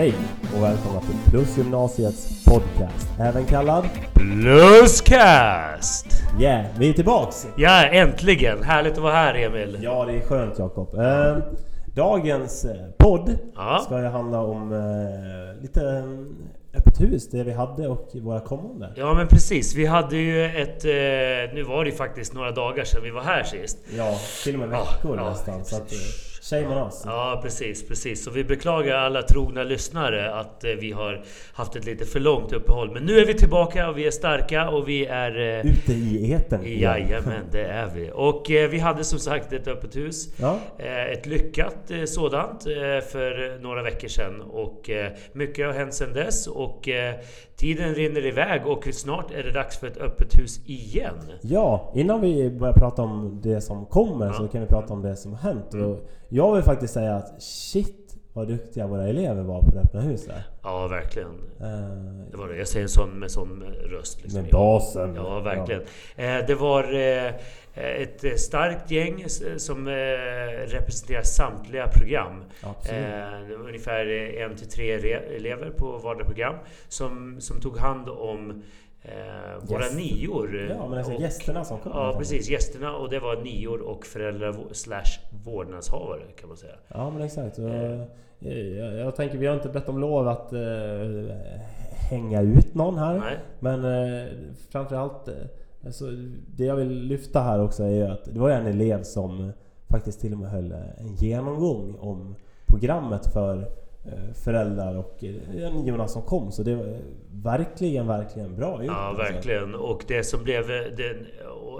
Hej och välkomna till Plusgymnasiets podcast, även kallad Pluscast! Yeah, vi är tillbaks! Ja, äntligen! Härligt att vara här Emil. Ja, det är skönt Jakob. Eh, dagens podd Ja. ska ju handla om eh, lite eh, öppet hus, det vi hade och våra kommande. Ja men precis, vi hade ju ett... Eh, nu var det ju faktiskt några dagar sedan vi var här sist. Ja, till och med Ja, veckor ja, nästan. Så att, eh, shame on us. Ja precis, precis. Så vi beklagar alla trogna lyssnare att eh, vi har haft ett lite för långt uppehåll. Men nu är vi tillbaka och vi är starka och vi är... Eh, Ute i etern. Jajamän, det är vi. Och eh, vi hade som sagt ett öppet hus. Ja, Ett lyckat sådant för några veckor sedan och mycket har hänt sedan dess och tiden rinner iväg och snart är det dags för ett öppet hus igen. Ja, innan vi börjar prata om det som kommer Ja. så kan vi prata om det som har hänt. Mm. Jag vill faktiskt säga att shit vad duktiga våra elever var på det öppna huset. Ja, verkligen. Eh, Det var det. Jag säger en sån med sån röst. Liksom. Med basen. Ja, verkligen. Eh, Det var eh, ett eh, starkt gäng som eh, representerar samtliga program. Absolut. Eh, ungefär en till tre re- elever på vardera program som, som tog hand om eh, våra Gäster. nior. Ja, men alltså Och- gästerna som kom. Ja, precis. Gästerna och det var nior och föräldrar slash vårdnadshavare kan man säga. Ja, men exakt. Eh. eh, jag, jag tänker, vi har inte bett om lov att eh, hänga ut någon här. Nej. Men eh, framförallt, eh, alltså, det jag vill lyfta här också är att det var en elev som faktiskt till och med höll eh, en genomgång om programmet för eh, föräldrar och eh, niorna som kom. Så det var eh, verkligen, verkligen bra gjort. Ja, alltså. verkligen. Och det som blev eh, den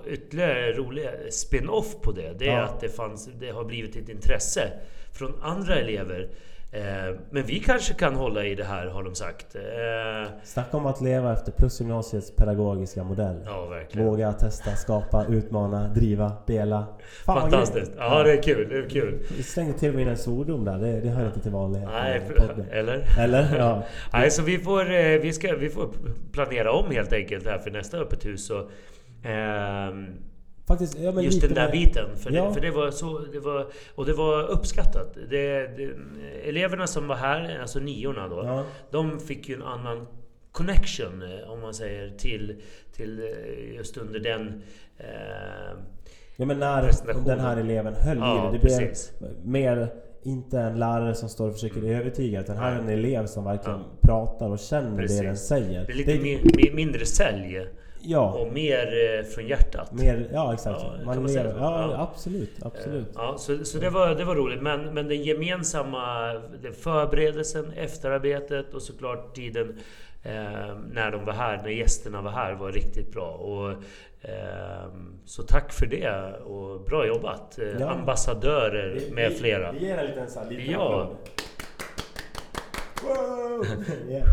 ytterligare roliga spin-off på det, det är Ja. att det, fanns, det har blivit ett intresse från andra elever. Eh, Men vi kanske kan hålla i det här, har de sagt. Eh, Snacka om att leva efter Plusgymnasiets pedagogiska modell. Ja, verkligen. Våga testa, skapa, utmana, driva, dela. Fan, Fantastiskt! Ja, det är kul. Det är kul. Vi slängde till och med in en svordom där. Det, det hör inte till vanligheten Nej, eller? Eller? Ja. Nej, så vi får, eh, vi, ska, vi får planera om helt enkelt här för nästa öppet hus. Och, ehm, Faktiskt, ja, Just den där mer- biten. För, Ja. det, för det var så... Det var, och det var uppskattat. Det, det, eleverna som var här, alltså niorna då, Ja. de fick ju en annan connection, eh, om man säger, till, till eh, just under den... Eh, ja, men när den här eleven höll Ja, i det. Det blev precis. mer inte en lärare som står och försöker övertyga utan här är en elev som verkligen pratar och känner det Precis. den säger. det är lite mi, mindre sälj Ja, och mer eh, från hjärtat. mer, ja exakt. Ja, Man så? ja, Ja. absolut, absolut. Eh, Ja, så, så det, var, det var roligt. Men, men den gemensamma den förberedelsen, efterarbetet och såklart tiden eh, när de var här, när gästerna var här, var riktigt bra. Och, eh, så tack för det och bra jobbat! Eh, Ja. Ambassadörer Vi- med vi- flera. Vi ger en liten här liten Ja. applåd. Wow! Yeah.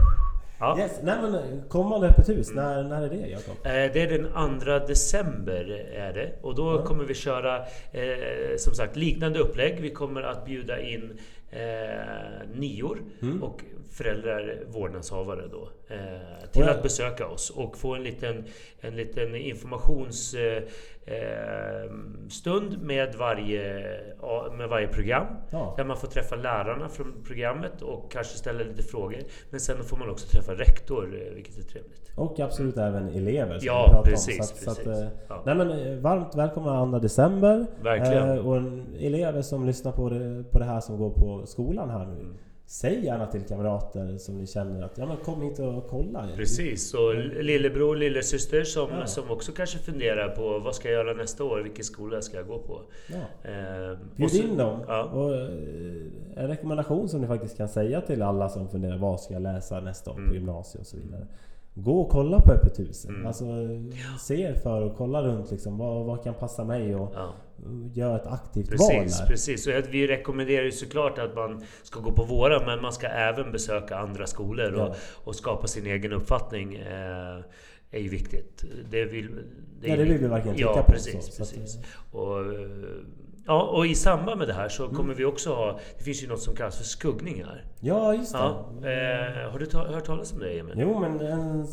Ja. Yes. Nej men kommande öppet hus, när, när är det Jakob? Eh, Det är den 2 december är det och då Ja. kommer vi köra eh, som sagt liknande upplägg. Vi kommer att bjuda in eh, nior Mm. och föräldrar, vårdnadshavare då eh, till att besöka oss och få en liten, en liten informationsstund eh, eh, med varje, med varje program. Ja. Där man får träffa lärarna från programmet och kanske ställa lite frågor. Men sen får man också träffa rektor, eh, vilket är trevligt. Och absolut även elever Ja, precis, om. Så att, Så precis. att, eh, Ja. Nej men varmt välkomna 2 december. Verkligen. Och elever som lyssnar på det, på det här som går på skolan här nu. Mm. Säg gärna till kamrater som ni känner att ja men kom hit och kolla. Precis, och lillebror, lillasyster som, Ja. som också kanske funderar på vad ska jag göra nästa år? Vilken skola ska jag gå på? Ja. Eh, och Bjud så- in dem. Ja. Och eh, en rekommendation som ni faktiskt kan säga till alla som funderar vad ska jag läsa nästa år på Mm. gymnasiet och så vidare. Gå och kolla på öppet huset. Mm. Alltså, se er för och kolla runt liksom. Vad, vad kan passa mig och Ja, gör ett aktivt val precis, där. precis. Och vi rekommenderar ju såklart att man ska gå på våra, men man ska även besöka andra skolor och, Ja. och skapa sin egen uppfattning. Eh, är ju viktigt. Det vill, Ja, det vill vi verkligen trycka ja, på, Precis, så- så att- precis. Och, eh, Ja, och i samband med det här så kommer vi också ha... Det finns ju något som kallas för skuggningar. Ja, just det. Ja, eh, har du ta, hört talas om det, Emil? Jo, men en,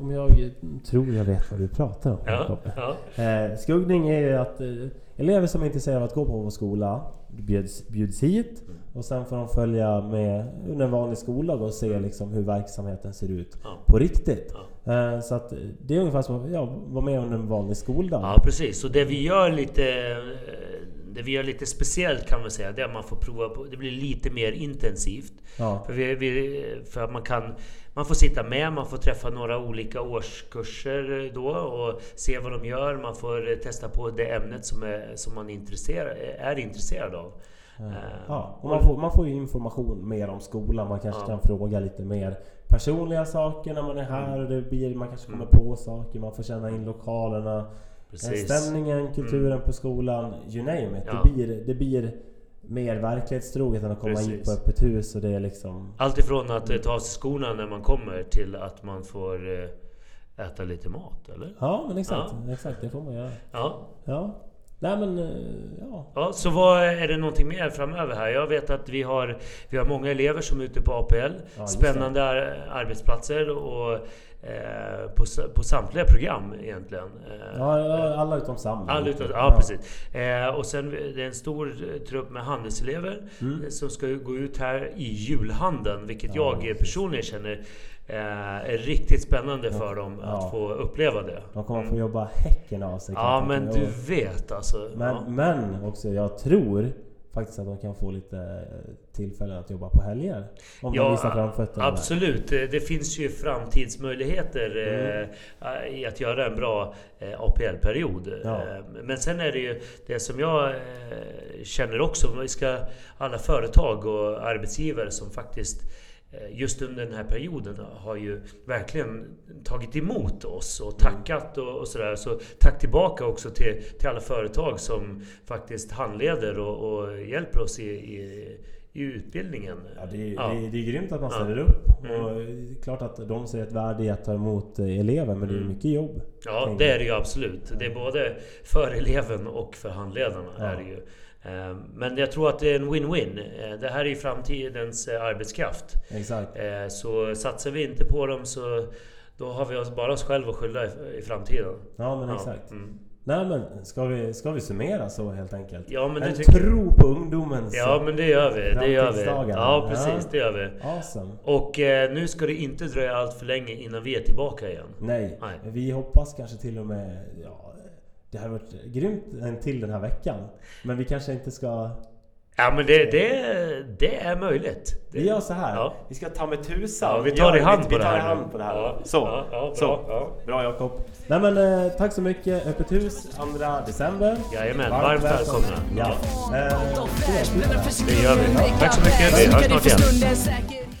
om jag tror jag vet vad du pratar om. Ja, ja. Eh, skuggning är ju att eh, elever som är intresserade av att gå på vår skola bjuds, bjuds hit och sen får de följa med under en vanlig skoldag och se liksom hur verksamheten ser ut Ja. på riktigt. Eh, så att det är ungefär som att ja, vara med under en vanlig skoldag. Ja, precis. Så det vi gör lite... eh, Det vi gör lite speciellt kan man säga, det är att man får prova på... Det blir lite mer intensivt. Ja. För, vi, vi, för att man kan... Man får sitta med, man får träffa några olika årskurser då och se vad de gör. Man får eh, testa på det ämnet som, är, som man är intresserad, är intresserad av. Eh, Ja, och man, får, man får ju information mer om skolan. Man kanske Ja. kan fråga lite mer personliga saker när man är här. Och det blir, man kanske kommer Mm. på saker. Man får känna in lokalerna. Precis. Stämningen, kulturen på skolan. You name it. Ja. Det, blir, det blir mer verklighetstroget än att komma Precis. på öppet hus och det är liksom... Allt ifrån att eh, ta av sig skorna när man kommer till att man får eh, äta lite mat, eller? Ja, men exakt. Exakt, det får man göra. Ja. Ja. Nej men, eh, ja. Ja, så vad är det någonting mer framöver här? Jag vet att vi har, vi har många elever som är ute på APL. just Spännande ar- arbetsplatser och eh, på, på samtliga program egentligen. Eh, ja. alla utom Sam. All utan, ja, precis. Eh, och sen det är en stor trupp med handelselever Mm. som ska gå ut här i julhandeln, vilket Ja, jag personligen känner är riktigt spännande för dem Ja. att få uppleva det. De kommer få jobba häcken av sig. Ja, men du vet alltså. Men, men också, jag tror faktiskt att de kan få lite eh, tillfällen att jobba på helger. Om de visar framfötterna. där. absolut. Det, det finns ju framtidsmöjligheter Mm. eh, i att göra en bra eh, APL-period. Ja. Eh, men sen är det ju det som jag eh, känner också. Vi ska, alla företag och arbetsgivare som faktiskt eh, just under den här perioden har ju verkligen tagit emot oss och tackat och, och sådär. Så tack tillbaka också till, till alla företag som faktiskt handleder och, och hjälper oss i, i, i utbildningen. Ja, det, är, Ja. det, det är grymt att man Ja. ställer upp. Mm. Och det är klart att de ser ett värde i att ta emot eh, elever, men det är Mm. mycket jobb. Ja, det är det ju absolut. Det är både för eleven och för handledarna. Ja. Är det ju. Eh, Men jag tror att det är en win-win. Eh, Det här är ju framtidens eh, arbetskraft. Exakt. Så satsar vi inte på dem så då har vi bara oss själva att skylla i- framtiden. Ja, men Ja, exakt. mm. Nej men, ska vi, ska vi summera så helt enkelt? Ja, men det en jag. tro på ungdomens... Ja, men det gör vi. Det gör vi. Ja, precis. Ja. Det gör vi. Awesome. Och eh, nu ska det inte dröja allt för länge innan vi är tillbaka igen. Nej. Nej. vi hoppas kanske till och med... Ja, det har varit grymt en till den här veckan. Men vi kanske inte ska... Ja, men det, det, det är möjligt. Det, Vi gör så här. Ja. Vi ska ta med tusan. Ja, vi tar i hand vi, på vi det tar här i hand på det här. Ja, Så. ja, ja, bra, så. ja. Bra Jakob. Nej men eh, tack så mycket. Öppet hus 2 december. Jajamän, varmt välkomna. Ja. Eh, Det gör vi. Tack så mycket. Vi hörs snart igen.